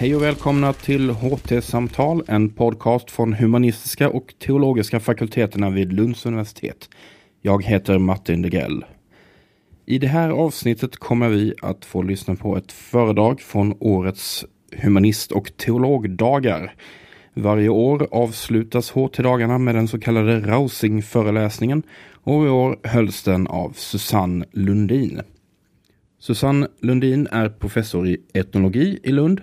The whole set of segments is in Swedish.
Hej och välkomna till HT-samtal, en podcast från humanistiska och teologiska fakulteterna vid Lunds universitet. Jag heter Martin Degrell. I det här avsnittet kommer vi att få lyssna på ett föredrag från årets humanist och teologdagar. Varje år avslutas HT-dagarna med den så kallade Rausing-föreläsningen och i år hölls den av Susanne Lundin. Susanne Lundin är professor i etnologi i Lund.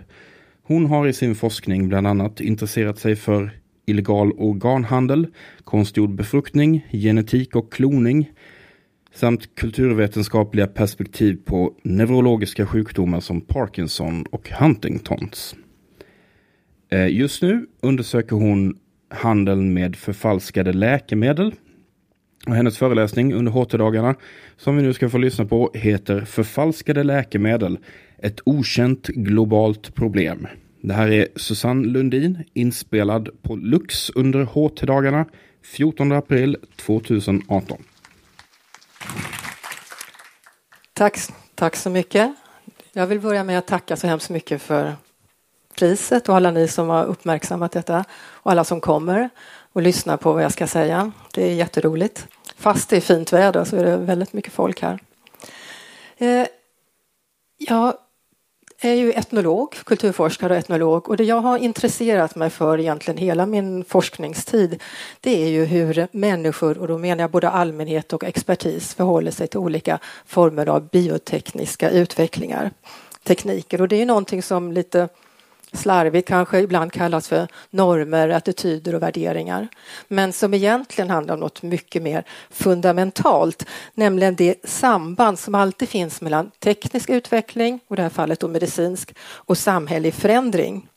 Hon har i sin forskning bland annat intresserat sig för illegal organhandel, konstgjord befruktning, genetik och kloning samt kulturvetenskapliga perspektiv på neurologiska sjukdomar som Parkinson och Huntingtons. Eh, just nu undersöker hon handeln med förfalskade läkemedel. Och hennes föreläsning under HT-dagarna som vi nu ska få lyssna på heter Förfalskade läkemedel, ett okänt globalt problem. Det här är Susanne Lundin inspelad på Lux under HT-dagarna 14 april 2018. Tack, tack så mycket. Jag vill börja med att tacka så hemskt mycket för priset och alla ni som har uppmärksammat detta och alla som kommer och lyssnar på vad jag ska säga. Det är jätteroligt. Fast det är fint väder så är det väldigt mycket folk här. Eh, jag är ju etnolog, kulturforskare och etnolog och det jag har intresserat mig för egentligen hela min forskningstid det är ju hur människor, och då menar jag både allmänhet och expertis, förhåller sig till olika former av biotekniska utvecklingar, tekniker. Och det är ju någonting som lite slarvigt kanske ibland kallas för normer, attityder och värderingar. Men som egentligen handlar om något mycket mer fundamentalt, nämligen det samband som alltid finns mellan teknisk utveckling, och i det här fallet då medicinsk, och samhällelig förändring.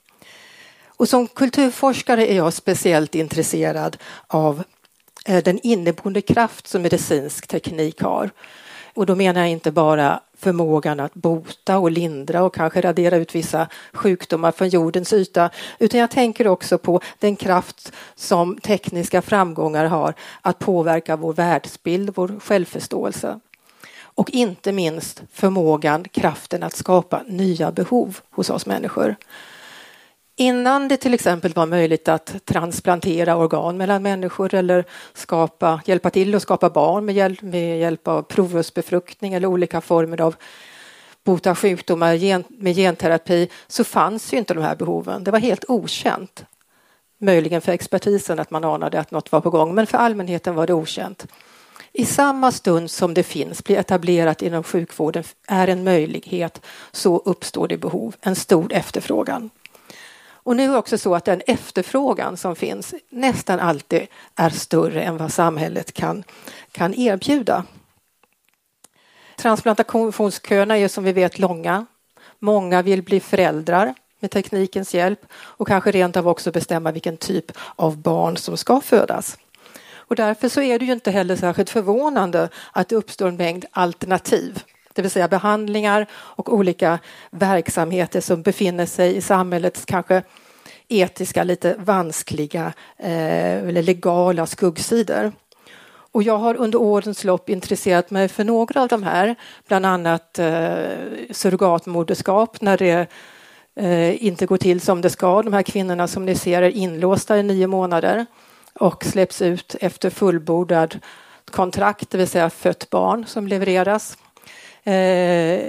Och som kulturforskare är jag speciellt intresserad av eh, den inneboende kraft som medicinsk teknik har. Och då menar jag inte bara förmågan att bota och lindra och kanske radera ut vissa sjukdomar från jordens yta, utan jag tänker också på den kraft som tekniska framgångar har att påverka vår världsbild, vår självförståelse. Och inte minst förmågan, kraften att skapa nya behov hos oss människor. Innan det till exempel var möjligt att transplantera organ mellan människor eller skapa, hjälpa till att skapa barn med hjälp, med hjälp av provrörsbefruktning eller olika former av bota sjukdomar gen, med genterapi så fanns ju inte de här behoven. Det var helt okänt. Möjligen för expertisen att man anade att något var på gång, men för allmänheten var det okänt. I samma stund som det finns, blir etablerat inom sjukvården, är en möjlighet, så uppstår det behov, en stor efterfrågan. Och nu är det också så att den efterfrågan som finns nästan alltid är större än vad samhället kan, kan erbjuda. Transplantationsköerna är som vi vet långa. Många vill bli föräldrar med teknikens hjälp och kanske rent av också bestämma vilken typ av barn som ska födas. Och därför så är det ju inte heller särskilt förvånande att det uppstår en mängd alternativ det vill säga behandlingar och olika verksamheter som befinner sig i samhällets kanske etiska, lite vanskliga eh, eller legala skuggsidor. Och jag har under årens lopp intresserat mig för några av de här, bland annat eh, surrogatmoderskap när det eh, inte går till som det ska. De här kvinnorna som ni ser är inlåsta i nio månader och släpps ut efter fullbordad kontrakt, det vill säga fött barn som levereras Eh,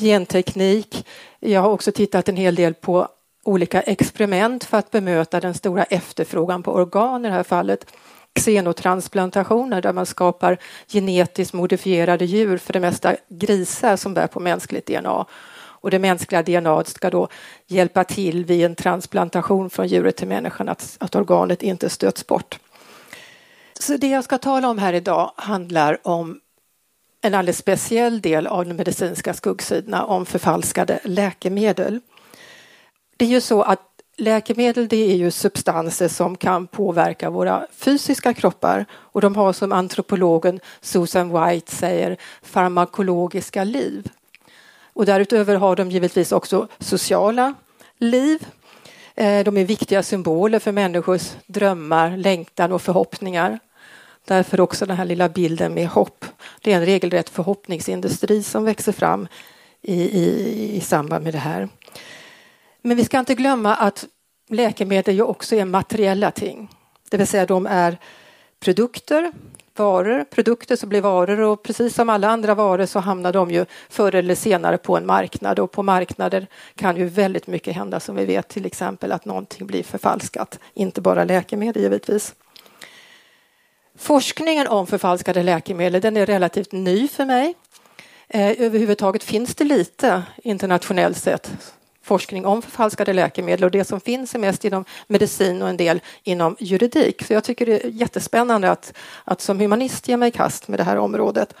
genteknik. Jag har också tittat en hel del på olika experiment för att bemöta den stora efterfrågan på organ i det här fallet. Xenotransplantationer där man skapar genetiskt modifierade djur, för det mesta grisar som bär på mänskligt DNA. Och det mänskliga DNA ska då hjälpa till vid en transplantation från djuret till människan att, att organet inte stöts bort. Så det jag ska tala om här idag handlar om en alldeles speciell del av de medicinska skuggsidorna om förfalskade läkemedel. Det är ju så att läkemedel det är ju substanser som kan påverka våra fysiska kroppar och de har som antropologen Susan White säger farmakologiska liv. Och därutöver har de givetvis också sociala liv. Eh, de är viktiga symboler för människors drömmar, längtan och förhoppningar. Därför också den här lilla bilden med hopp. Det är en regelrätt förhoppningsindustri som växer fram i, i, i samband med det här. Men vi ska inte glömma att läkemedel ju också är materiella ting. Det vill säga de är produkter, varor, produkter som blir varor och precis som alla andra varor så hamnar de ju förr eller senare på en marknad och på marknader kan ju väldigt mycket hända som vi vet till exempel att någonting blir förfalskat, inte bara läkemedel givetvis. Forskningen om förfalskade läkemedel den är relativt ny för mig. Eh, överhuvudtaget finns det lite internationellt sett forskning om förfalskade läkemedel och det som finns är mest inom medicin och en del inom juridik. Så jag tycker det är jättespännande att, att som humanist ge mig i kast med det här området.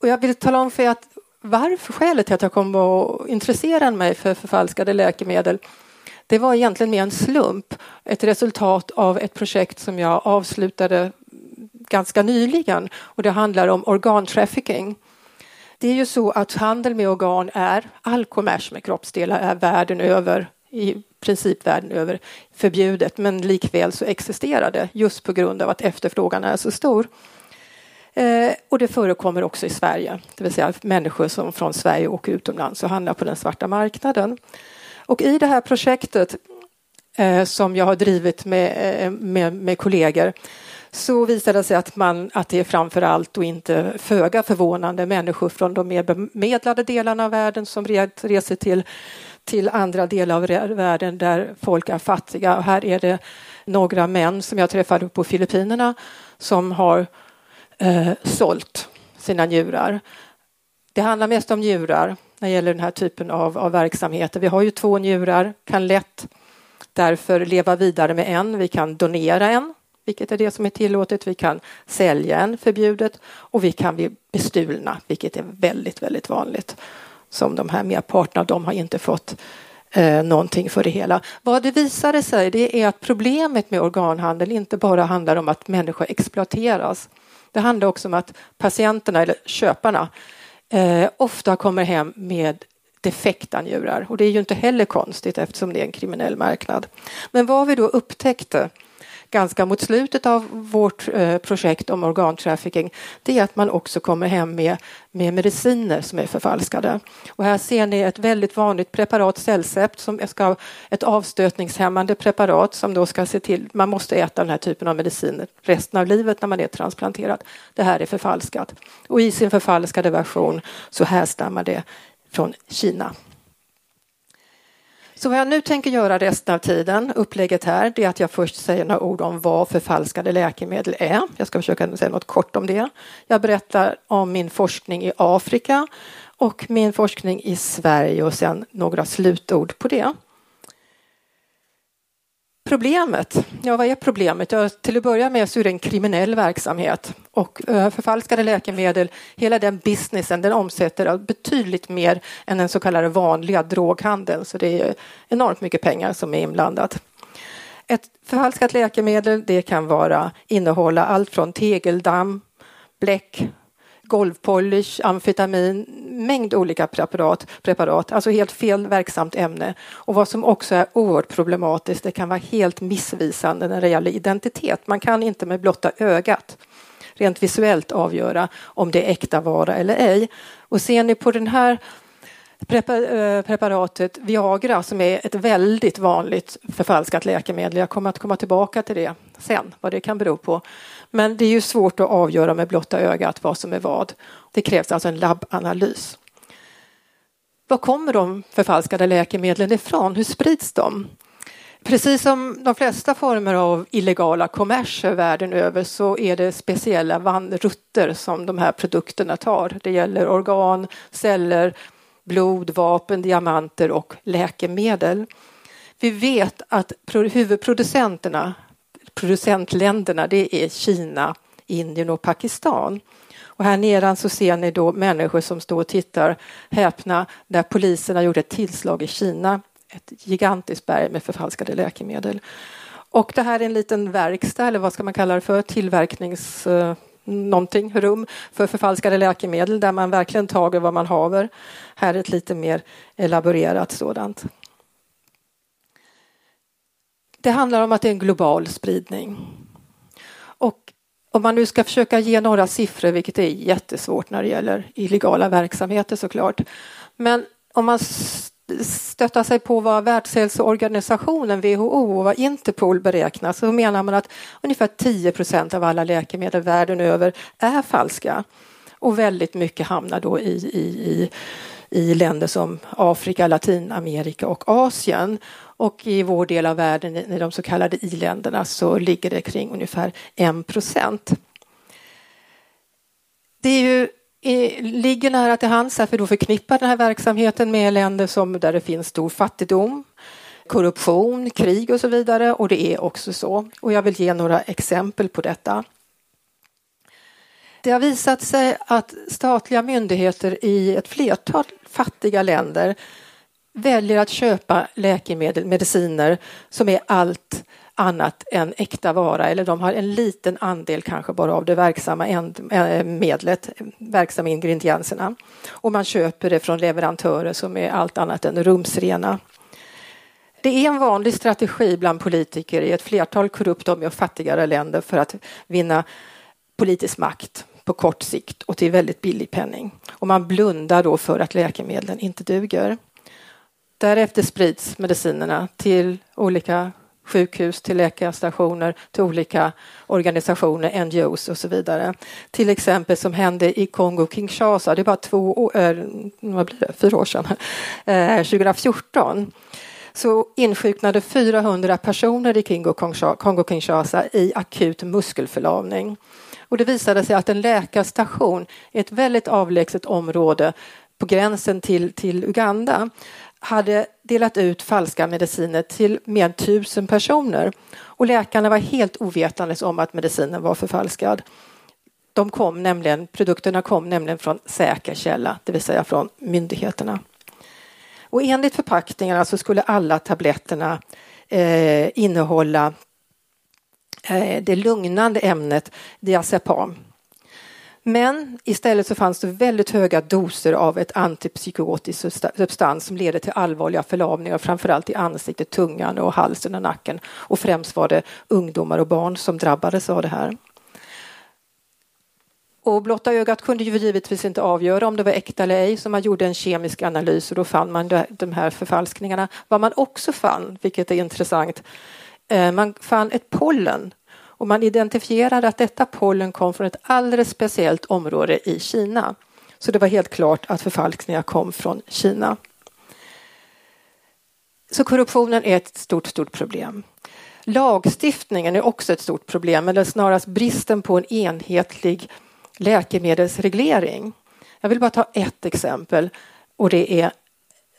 Och jag vill tala om för er att varför skälet till att jag kom att intressera mig för förfalskade läkemedel det var egentligen mer en slump, ett resultat av ett projekt som jag avslutade ganska nyligen och det handlar om organtrafficking. Det är ju så att handel med organ är, all kommers med kroppsdelar är världen över, i princip världen över, förbjudet men likväl så existerar det just på grund av att efterfrågan är så stor. Eh, och det förekommer också i Sverige, det vill säga människor som från Sverige åker utomlands och handlar på den svarta marknaden. Och i det här projektet eh, som jag har drivit med, eh, med, med kollegor så visade det sig att, man, att det är framför allt och inte föga förvånande människor från de mer bemedlade delarna av världen som reser till, till andra delar av världen där folk är fattiga. Och här är det några män som jag träffade på Filippinerna som har eh, sålt sina njurar. Det handlar mest om njurar när det gäller den här typen av, av verksamheter. Vi har ju två njurar, kan lätt därför leva vidare med en. Vi kan donera en vilket är det som är tillåtet. Vi kan sälja en förbjudet och vi kan bli bestulna, vilket är väldigt, väldigt vanligt. Som de här merparten av dem har inte fått eh, någonting för det hela. Vad det visade sig det är att problemet med organhandel inte bara handlar om att människor exploateras. Det handlar också om att patienterna eller köparna eh, ofta kommer hem med defekta njurar och det är ju inte heller konstigt eftersom det är en kriminell marknad. Men vad vi då upptäckte ganska mot slutet av vårt eh, projekt om organtrafficking, det är att man också kommer hem med, med mediciner som är förfalskade. Och här ser ni ett väldigt vanligt preparat, Cellcept, som ska ett avstötningshämmande preparat som då ska se till, man måste äta den här typen av mediciner resten av livet när man är transplanterad. Det här är förfalskat. Och i sin förfalskade version så härstammar det från Kina. Så vad jag nu tänker göra resten av tiden, upplägget här, det är att jag först säger några ord om vad förfalskade läkemedel är. Jag ska försöka säga något kort om det. Jag berättar om min forskning i Afrika och min forskning i Sverige och sen några slutord på det. Problemet, ja vad är problemet? Ja, till att börja med så är det en kriminell verksamhet och eh, förfalskade läkemedel, hela den businessen den omsätter betydligt mer än den så kallade vanliga droghandeln så det är enormt mycket pengar som är inblandat. Ett förfalskat läkemedel det kan vara innehålla allt från tegeldamm, bläck, golvpolish, amfetamin, mängd olika preparat, preparat, alltså helt fel verksamt ämne. Och vad som också är oerhört problematiskt, det kan vara helt missvisande när det gäller identitet. Man kan inte med blotta ögat rent visuellt avgöra om det är äkta vara eller ej. Och ser ni på den här Eh, preparatet Viagra som är ett väldigt vanligt förfalskat läkemedel. Jag kommer att komma tillbaka till det sen, vad det kan bero på. Men det är ju svårt att avgöra med blotta ögat vad som är vad. Det krävs alltså en labbanalys. Var kommer de förfalskade läkemedlen ifrån? Hur sprids de? Precis som de flesta former av illegala kommerser världen över så är det speciella rutter som de här produkterna tar. Det gäller organ, celler, blod, vapen, diamanter och läkemedel. Vi vet att huvudproducenterna producentländerna det är Kina, Indien och Pakistan. Och här nedan så ser ni då människor som står och tittar häpna där poliserna gjorde ett tillslag i Kina, ett gigantiskt berg med förfalskade läkemedel. Och det här är en liten verkstad, eller vad ska man kalla det för, tillverknings eh, någonting, rum för förfalskade läkemedel där man verkligen tager vad man haver. Här är ett lite mer elaborerat sådant. Det handlar om att det är en global spridning. Och om man nu ska försöka ge några siffror, vilket är jättesvårt när det gäller illegala verksamheter såklart. Men om man stötta sig på vad Världshälsoorganisationen, WHO och vad Interpol beräknar så menar man att ungefär 10 procent av alla läkemedel världen över är falska. Och väldigt mycket hamnar då i, i, i, i länder som Afrika, Latinamerika och Asien. Och i vår del av världen, i de så kallade i-länderna, så ligger det kring ungefär 1 procent. Det är ju ligger nära till hands att vi då förknippar den här verksamheten med länder som, där det finns stor fattigdom, korruption, krig och så vidare. Och det är också så. Och jag vill ge några exempel på detta. Det har visat sig att statliga myndigheter i ett flertal fattiga länder väljer att köpa läkemedel, mediciner som är allt annat än äkta vara eller de har en liten andel kanske bara av det verksamma eh, medlet, verksamma ingredienserna. Och man köper det från leverantörer som är allt annat än rumsrena. Det är en vanlig strategi bland politiker i ett flertal korrupta och fattigare länder för att vinna politisk makt på kort sikt och till väldigt billig penning. Och man blundar då för att läkemedlen inte duger. Därefter sprids medicinerna till olika sjukhus, till läkarstationer, till olika organisationer, NGOs och så vidare. Till exempel som hände i Kongo-Kinshasa, det var två år, äh, vad blir det, fyra år sedan, eh, äh, 2014 så insjuknade 400 personer i Kongo-Kinshasa i akut muskelförlamning. Och det visade sig att en läkarstation i ett väldigt avlägset område på gränsen till, till Uganda hade delat ut falska mediciner till mer än tusen personer och läkarna var helt ovetandes om att medicinen var förfalskad. De kom nämligen, produkterna kom nämligen från säker källa, det vill säga från myndigheterna. Och enligt förpackningarna så skulle alla tabletterna eh, innehålla eh, det lugnande ämnet diazepam men istället så fanns det väldigt höga doser av ett antipsykotiskt substans som leder till allvarliga förlamningar, framförallt i ansiktet, tungan och halsen och nacken. Och främst var det ungdomar och barn som drabbades av det här. Och blotta ögat kunde ju givetvis inte avgöra om det var äkta eller ej, så man gjorde en kemisk analys och då fann man de här förfalskningarna. Vad man också fann, vilket är intressant, eh, man fann ett pollen och man identifierade att detta pollen kom från ett alldeles speciellt område i Kina. Så det var helt klart att förfalskningar kom från Kina. Så korruptionen är ett stort, stort problem. Lagstiftningen är också ett stort problem, eller snarast bristen på en enhetlig läkemedelsreglering. Jag vill bara ta ett exempel och det är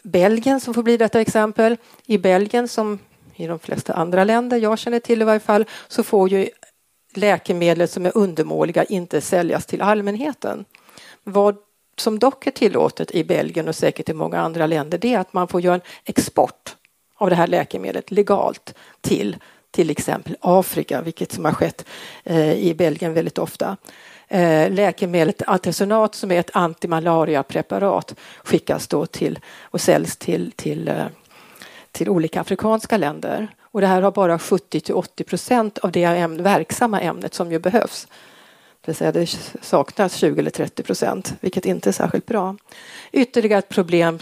Belgien som får bli detta exempel. I Belgien som i de flesta andra länder, jag känner till i varje fall, så får ju läkemedel som är undermåliga inte säljas till allmänheten. Vad som dock är tillåtet i Belgien och säkert i många andra länder det är att man får göra en export av det här läkemedlet legalt till till exempel Afrika, vilket som har skett eh, i Belgien väldigt ofta. Eh, läkemedlet Artesonat som är ett antimalariapreparat skickas då till och säljs till, till eh, till olika afrikanska länder. Och det här har bara 70 till 80 procent av det ämne, verksamma ämnet som ju behövs. Det vill säga det saknas 20 eller 30 procent, vilket inte är särskilt bra. Ytterligare ett problem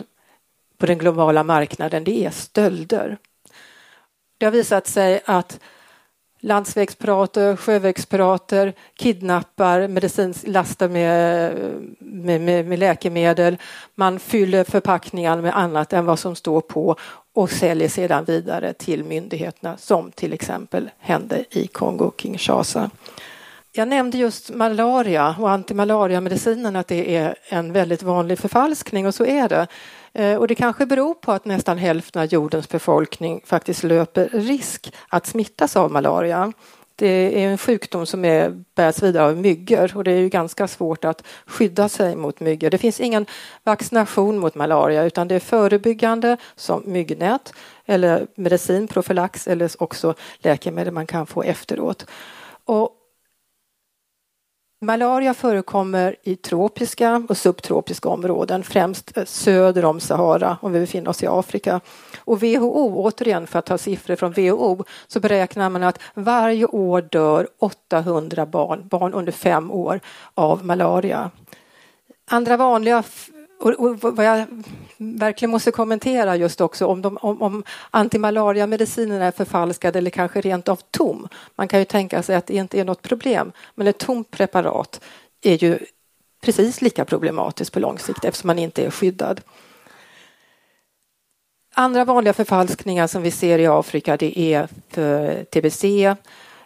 på den globala marknaden det är stölder. Det har visat sig att landsvägspirater, sjövägspirater kidnappar, medicinlaster med, med, med, med, läkemedel. Man fyller förpackningar med annat än vad som står på och säljer sedan vidare till myndigheterna som till exempel hände i Kongo-Kinshasa. Jag nämnde just malaria och antimalariamedicinen att det är en väldigt vanlig förfalskning och så är det. Eh, och det kanske beror på att nästan hälften av jordens befolkning faktiskt löper risk att smittas av malaria. Det är en sjukdom som är, bärs vidare av myggor och det är ju ganska svårt att skydda sig mot myggor. Det finns ingen vaccination mot malaria utan det är förebyggande som myggnät eller medicin, profylax eller också läkemedel man kan få efteråt. Och Malaria förekommer i tropiska och subtropiska områden, främst eh, söder om Sahara om vi befinner oss i Afrika. Och WHO, återigen för att ta siffror från WHO, så beräknar man att varje år dör 800 barn, barn under fem år, av malaria. Andra vanliga och, och, vad jag verkligen måste kommentera just också om, de, om, om antimalariamedicinerna är förfalskade eller kanske rent av tom. Man kan ju tänka sig att det inte är något problem, men ett tomt preparat är ju precis lika problematiskt på lång sikt eftersom man inte är skyddad. Andra vanliga förfalskningar som vi ser i Afrika det är för tbc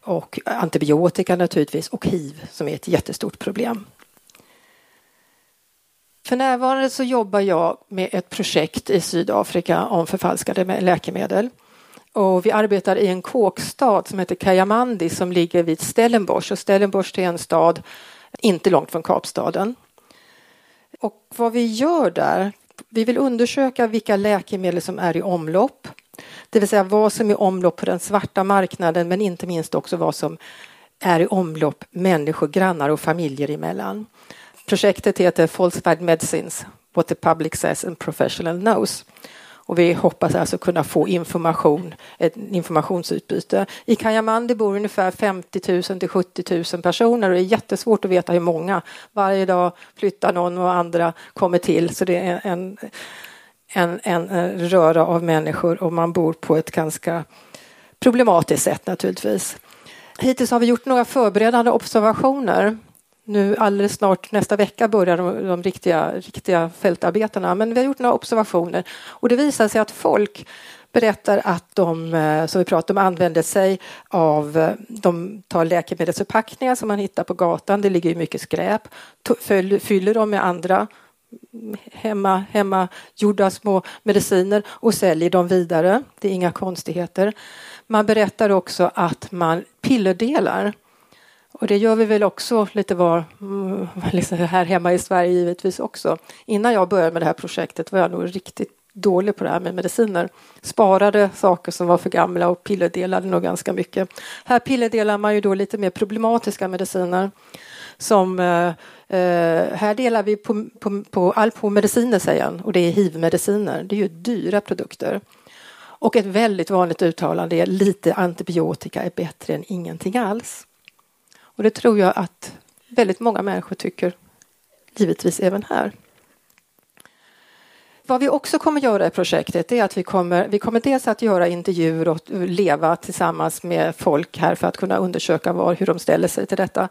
och antibiotika naturligtvis och hiv som är ett jättestort problem. För närvarande så jobbar jag med ett projekt i Sydafrika om förfalskade läkemedel. Och vi arbetar i en kåkstad som heter Kayamandi som ligger vid Stellenbosch. Och Stellenbosch är en stad inte långt från Kapstaden. Och vad vi gör där, vi vill undersöka vilka läkemedel som är i omlopp. Det vill säga vad som är i omlopp på den svarta marknaden men inte minst också vad som är i omlopp människor, grannar och familjer emellan. Projektet heter Falsified Medicines, What the Public Says and Professional Knows. Och vi hoppas alltså kunna få information, ett informationsutbyte. I Kajamandi bor ungefär 50 000 till 70 000 personer och det är jättesvårt att veta hur många. Varje dag flyttar någon och andra kommer till så det är en, en, en röra av människor och man bor på ett ganska problematiskt sätt naturligtvis. Hittills har vi gjort några förberedande observationer nu alldeles snart nästa vecka börjar de, de riktiga, riktiga fältarbetena. Men vi har gjort några observationer och det visar sig att folk berättar att de, eh, som vi pratade om, använder sig av, eh, de tar läkemedelsförpackningar som man hittar på gatan, det ligger ju mycket skräp, fyller dem med andra hemma, hemma gjorda små mediciner och säljer dem vidare. Det är inga konstigheter. Man berättar också att man pillerdelar och det gör vi väl också lite var, mm, liksom här hemma i Sverige givetvis också. Innan jag började med det här projektet var jag nog riktigt dålig på det här med mediciner. Sparade saker som var för gamla och pillerdelade nog ganska mycket. Här pillerdelar man ju då lite mer problematiska mediciner. Som, eh, eh här delar vi på, på, på Alpo-mediciner säger han, och det är hiv-mediciner. Det är ju dyra produkter. Och ett väldigt vanligt uttalande är lite antibiotika är bättre än ingenting alls. Och det tror jag att väldigt många människor tycker, givetvis även här. Vad vi också kommer göra i projektet är att vi kommer, vi kommer dels att göra intervjuer och leva tillsammans med folk här för att kunna undersöka var, hur de ställer sig till detta.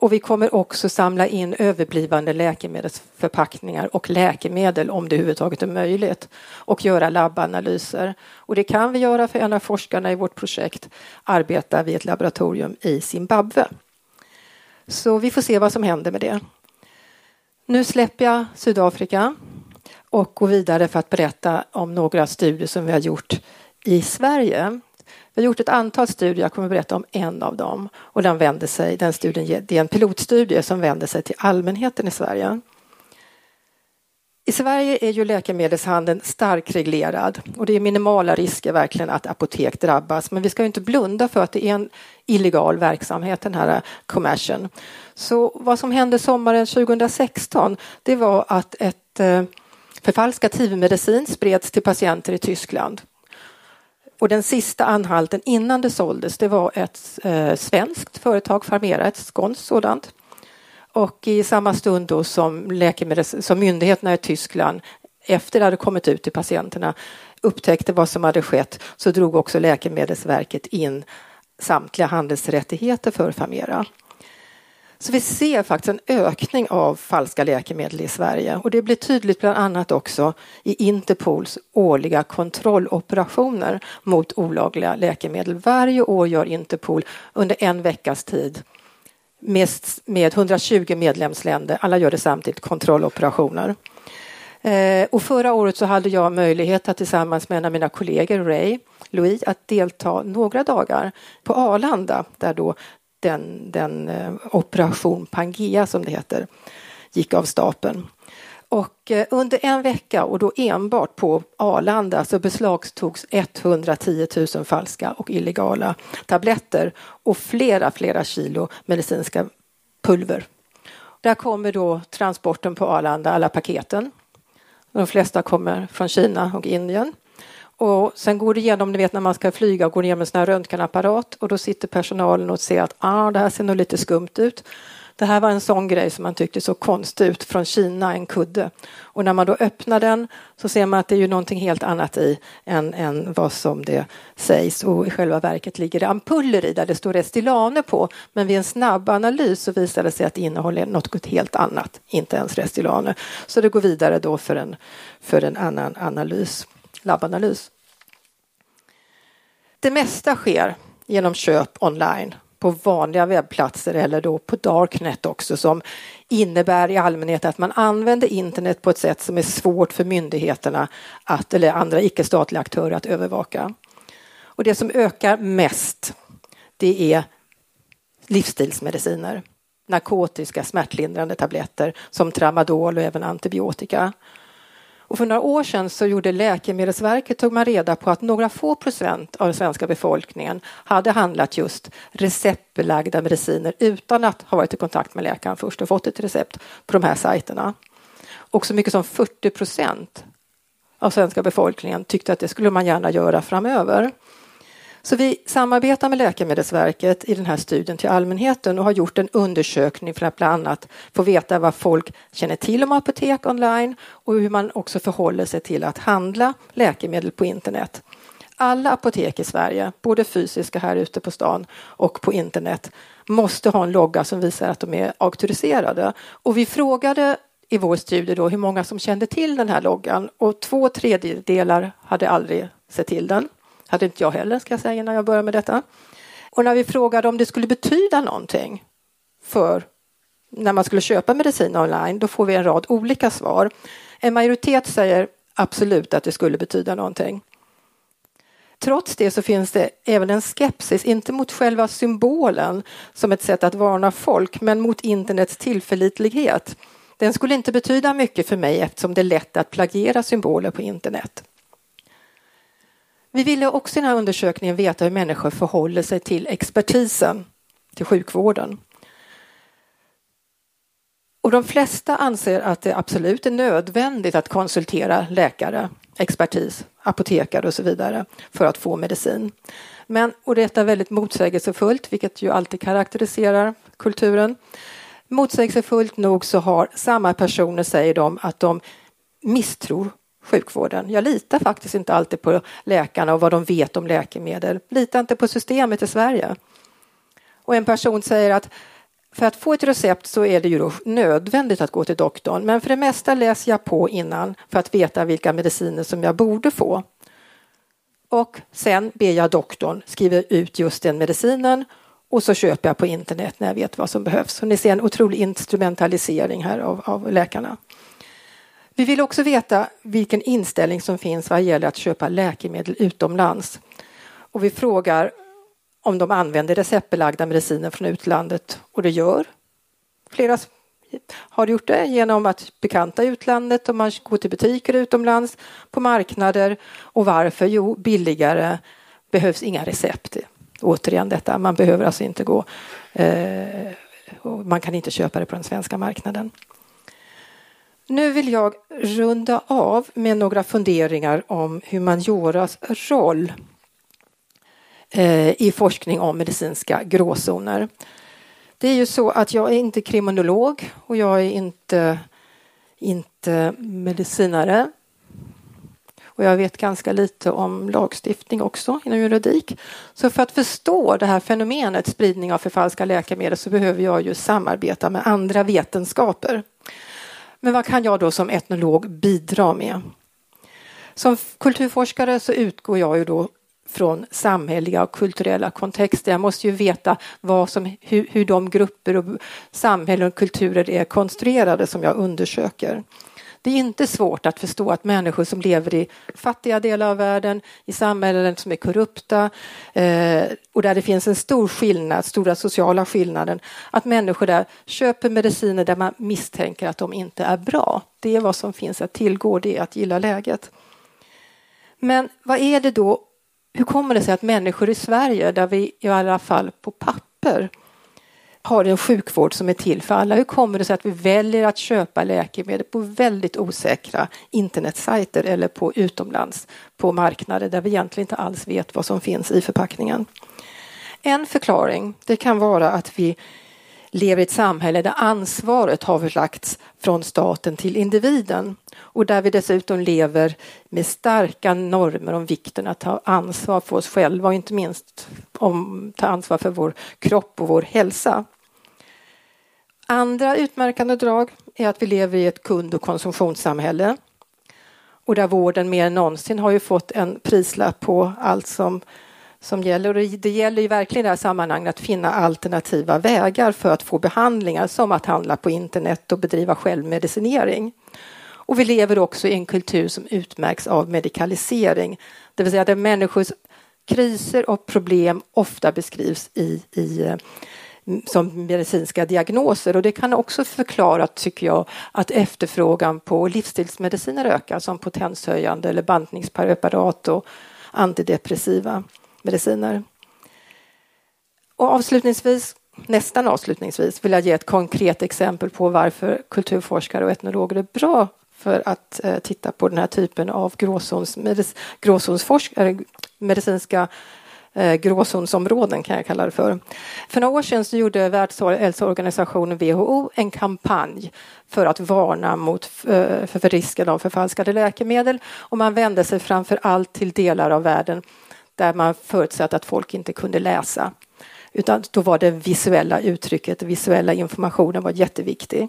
Och vi kommer också samla in överblivande läkemedelsförpackningar och läkemedel om det överhuvudtaget är möjligt och göra labbanalyser. Och det kan vi göra för en av forskarna i vårt projekt arbetar vid ett laboratorium i Zimbabwe. Så vi får se vad som händer med det. Nu släpper jag Sydafrika och går vidare för att berätta om några studier som vi har gjort i Sverige vi har gjort ett antal studier, jag kommer att berätta om en av dem. Och den, vänder sig, den studien, det är en pilotstudie som vänder sig till allmänheten i Sverige. I Sverige är ju läkemedelshandeln starkt reglerad och det är minimala risker verkligen att apotek drabbas. Men vi ska inte blunda för att det är en illegal verksamhet, den här kommersen. Så vad som hände sommaren 2016, det var att ett eh, förfalskat hivmedicin spreds till patienter i Tyskland. Och den sista anhalten innan det såldes det var ett eh, svenskt företag, Farmera, ett skånskt sådant. Och i samma stund då som, läkemedels, som myndigheterna i Tyskland efter det hade kommit ut till patienterna upptäckte vad som hade skett så drog också Läkemedelsverket in samtliga handelsrättigheter för Farmera. Så vi ser faktiskt en ökning av falska läkemedel i Sverige och det blir tydligt bland annat också i Interpols årliga kontrolloperationer mot olagliga läkemedel. Varje år gör Interpol under en veckas tid med, med 120 medlemsländer, alla gör det samtidigt, kontrolloperationer. Eh, och förra året så hade jag möjlighet att tillsammans med en av mina kollegor, Ray, Louis, att delta några dagar på Arlanda där då den, den eh, operation Pangea som det heter gick av stapeln. Och eh, under en vecka och då enbart på Arlanda så beslagtogs 110 000 falska och illegala tabletter och flera, flera kilo medicinska pulver. Där kommer då transporten på Arlanda, alla paketen. De flesta kommer från Kina och Indien. Och sen går det igenom, ni vet när man ska flyga, går igenom en sån här röntgenapparat och då sitter personalen och ser att ah, det här ser nog lite skumt ut. Det här var en sån grej som man tyckte så konstigt ut från Kina, en kudde. Och när man då öppnar den så ser man att det är ju någonting helt annat i än, än vad som det sägs och i själva verket ligger det ampuller i där det står Restylane på. Men vid en snabb analys så visar det sig att det innehåller något helt annat, inte ens Restylane. Så det går vidare då för en, för en annan analys, labbanalys. Det mesta sker genom köp online på vanliga webbplatser eller då på Darknet också som innebär i allmänhet att man använder internet på ett sätt som är svårt för myndigheterna att, eller andra icke-statliga aktörer att övervaka. Och det som ökar mest det är livsstilsmediciner, narkotiska smärtlindrande tabletter som tramadol och även antibiotika. Och för några år sedan så gjorde Läkemedelsverket tog man reda på att några få procent av den svenska befolkningen hade handlat just receptbelagda mediciner utan att ha varit i kontakt med läkaren först och fått ett recept på de här sajterna. Och så mycket som 40 procent av svenska befolkningen tyckte att det skulle man gärna göra framöver. Så vi samarbetar med Läkemedelsverket i den här studien till allmänheten och har gjort en undersökning för att bland annat få veta vad folk känner till om apotek online och hur man också förhåller sig till att handla läkemedel på internet. Alla apotek i Sverige, både fysiska här ute på stan och på internet, måste ha en logga som visar att de är auktoriserade. Och vi frågade i vår studie då hur många som kände till den här loggan och två tredjedelar hade aldrig sett till den hade inte jag heller, ska jag säga, innan jag började med detta. Och när vi frågade om det skulle betyda någonting för när man skulle köpa medicin online, då får vi en rad olika svar. En majoritet säger absolut att det skulle betyda någonting. Trots det så finns det även en skepsis, inte mot själva symbolen som ett sätt att varna folk, men mot internets tillförlitlighet. Den skulle inte betyda mycket för mig eftersom det är lätt att plagiera symboler på internet. Vi ville också i den här undersökningen veta hur människor förhåller sig till expertisen, till sjukvården. Och de flesta anser att det absolut är nödvändigt att konsultera läkare, expertis, apotekare och så vidare för att få medicin. Men, och detta är väldigt motsägelsefullt, vilket ju alltid karaktäriserar kulturen. Motsägelsefullt nog så har samma personer, säger de, att de misstror sjukvården. Jag litar faktiskt inte alltid på läkarna och vad de vet om läkemedel. Litar inte på systemet i Sverige. Och en person säger att för att få ett recept så är det ju nödvändigt att gå till doktorn, men för det mesta läser jag på innan för att veta vilka mediciner som jag borde få. Och sen ber jag doktorn skriva ut just den medicinen och så köper jag på internet när jag vet vad som behövs. Så ni ser en otrolig instrumentalisering här av, av läkarna. Vi vill också veta vilken inställning som finns vad gäller att köpa läkemedel utomlands. Och vi frågar om de använder receptbelagda mediciner från utlandet och det gör flera har gjort det genom att bekanta utlandet och man går till butiker utomlands på marknader. Och varför? Jo, billigare behövs inga recept. Återigen detta, man behöver alltså inte gå eh, man kan inte köpa det på den svenska marknaden. Nu vill jag runda av med några funderingar om humanioras roll eh, i forskning om medicinska gråzoner. Det är ju så att jag är inte kriminolog och jag är inte, inte medicinare. Och jag vet ganska lite om lagstiftning också inom juridik. Så för att förstå det här fenomenet spridning av förfalskade läkemedel så behöver jag ju samarbeta med andra vetenskaper. Men vad kan jag då som etnolog bidra med? Som kulturforskare så utgår jag ju då från samhälleliga och kulturella kontexter. Jag måste ju veta vad som, hur, hur de grupper och samhällen och kulturer är konstruerade som jag undersöker. Det är inte svårt att förstå att människor som lever i fattiga delar av världen, i samhällen som är korrupta eh, och där det finns en stor skillnad, stora sociala skillnaden, att människor där köper mediciner där man misstänker att de inte är bra. Det är vad som finns att tillgå, det är att gilla läget. Men vad är det då, hur kommer det sig att människor i Sverige, där vi i alla fall på papper har en sjukvård som är till för alla. Hur kommer det sig att vi väljer att köpa läkemedel på väldigt osäkra internetsajter eller på utomlands på marknader där vi egentligen inte alls vet vad som finns i förpackningen? En förklaring det kan vara att vi lever i ett samhälle där ansvaret har förlagts från staten till individen och där vi dessutom lever med starka normer om vikten att ta ansvar för oss själva och inte minst om ta ansvar för vår kropp och vår hälsa. Andra utmärkande drag är att vi lever i ett kund och konsumtionssamhälle och där vården mer än någonsin har ju fått en prislapp på allt som som gäller. Och det gäller ju verkligen i det här sammanhanget att finna alternativa vägar för att få behandlingar som att handla på internet och bedriva självmedicinering. Och vi lever också i en kultur som utmärks av medikalisering, det vill säga där människors kriser och problem ofta beskrivs i, i eh, som medicinska diagnoser och det kan också förklara, tycker jag, att efterfrågan på livsstilsmediciner ökar som potenshöjande eller bantningspreparat och antidepressiva mediciner. Och avslutningsvis, nästan avslutningsvis, vill jag ge ett konkret exempel på varför kulturforskare och etnologer är bra för att eh, titta på den här typen av gråzons, medic, gråzonsforsk, medicinska eh, gråzonsområden kan jag kalla det för. För några år sedan så gjorde Världshälsoorganisationen WHO en kampanj för att varna mot för, eh, för risken av förfalskade läkemedel och man vände sig framför allt till delar av världen där man förutsatte att folk inte kunde läsa. Utan då var det visuella uttrycket, visuella informationen var jätteviktig.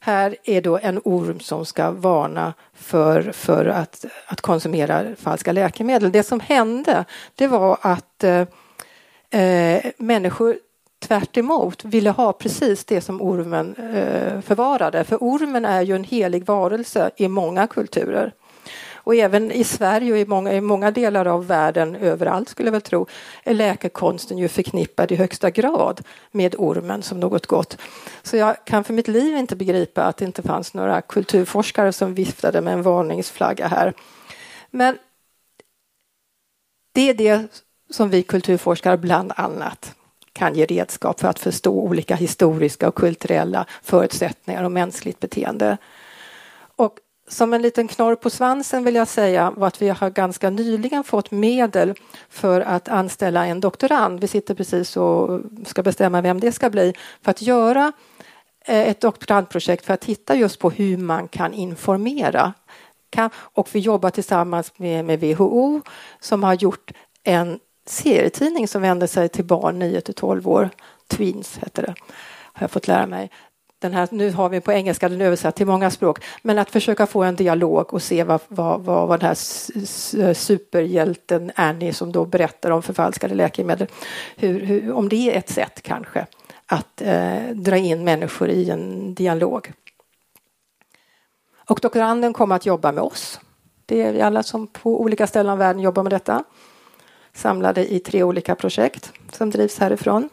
Här är då en orm som ska varna för, för att, att konsumera falska läkemedel. Det som hände det var att eh, eh människor tvärt ville ha precis det som ormen eh, förvarade. För ormen är ju en helig varelse i många kulturer. Och även i Sverige och i många, i många delar av världen, överallt skulle jag väl tro, är läkekonsten ju förknippad i högsta grad med ormen som något gott. Så jag kan för mitt liv inte begripa att det inte fanns några kulturforskare som viftade med en varningsflagga här. Men det är det som vi kulturforskare bland annat kan ge redskap för att förstå olika historiska och kulturella förutsättningar och mänskligt beteende. Och som en liten knorr på svansen vill jag säga var att vi har ganska nyligen fått medel för att anställa en doktorand. Vi sitter precis och ska bestämma vem det ska bli för att göra eh, ett doktorandprojekt för att titta just på hur man kan informera. Och vi jobbar tillsammans med, med WHO som har gjort en serietidning som vänder sig till barn 9 till 12 år. Tweens heter det, har jag fått lära mig den här, nu har vi på engelska den översatt till många språk, men att försöka få en dialog och se vad, vad, vad, vad den här superhjälten Annie som då berättar om förfalskade läkemedel, hur, hur, om det är ett sätt kanske att eh, dra in människor i en dialog. Och doktoranden kommer att jobba med oss. Det är vi alla som på olika ställen i världen jobbar med detta. Samlade i tre olika projekt som drivs härifrån.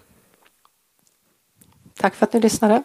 Tack för att ni lyssnade.